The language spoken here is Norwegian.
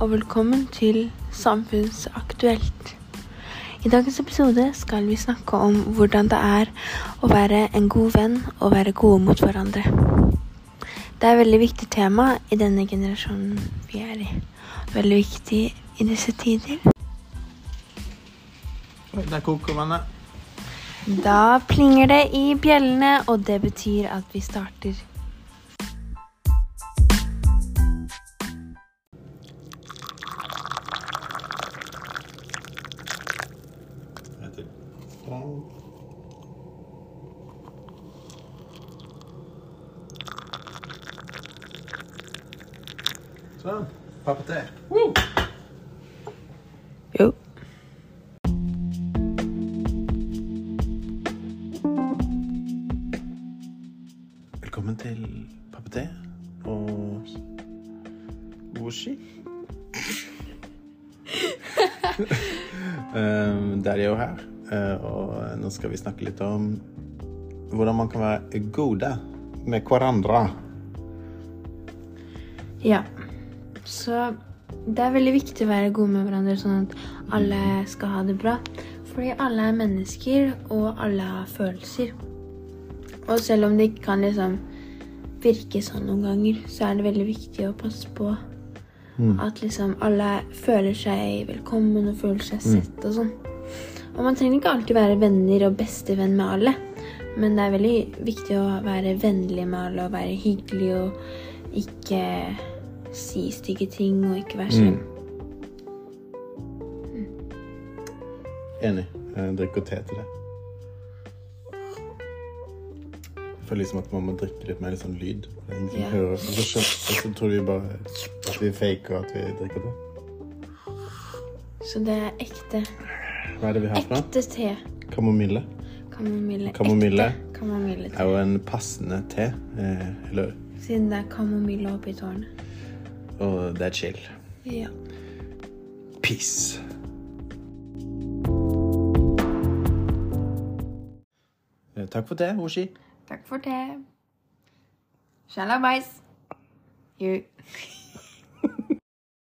og velkommen til Samfunnsaktuelt. I dagens episode skal vi snakke om hvordan det er å være en god venn og være gode mot hverandre. Det er et veldig viktig tema i denne generasjonen vi er i. Veldig viktig i disse tider. Der koker vannet. Da plinger det i bjellene, og det betyr at vi starter. Sånn. Pappa. Woo! Jo. Velkommen til Pappa te og Woshi. um, det er jo her, og nå skal vi snakke litt om hvordan man kan være gode med hverandre. Ja. Så det er veldig viktig å være gode med hverandre, sånn at alle skal ha det bra. Fordi alle er mennesker, og alle har følelser. Og selv om det ikke kan liksom virke sånn noen ganger, så er det veldig viktig å passe på at liksom alle føler seg velkommen og føler seg sett og sånn. Og man trenger ikke alltid være venner og bestevenn med alle. Men det er veldig viktig å være vennlig med alle og være hyggelig og ikke si stygge ting og ikke være slem. Enig. Jeg drikker te til det. Jeg føler liksom at man må drikke litt mer litt sånn lyd. Ingen som Ja. hører. Og så, så tror de bare at vi faker at vi drikker det. Så det er ekte. Hva er det vi har for noe? Ekte te. Kamomille. Kamomille. Kamomille. Ekte kamomille er jo en passende te. Eh, eller, Siden det er kamomille oppi tårnet. og det er chill. Ja. Peace. Eh, Takk for det, Oshi. Takk for te. Shalabais. Jo.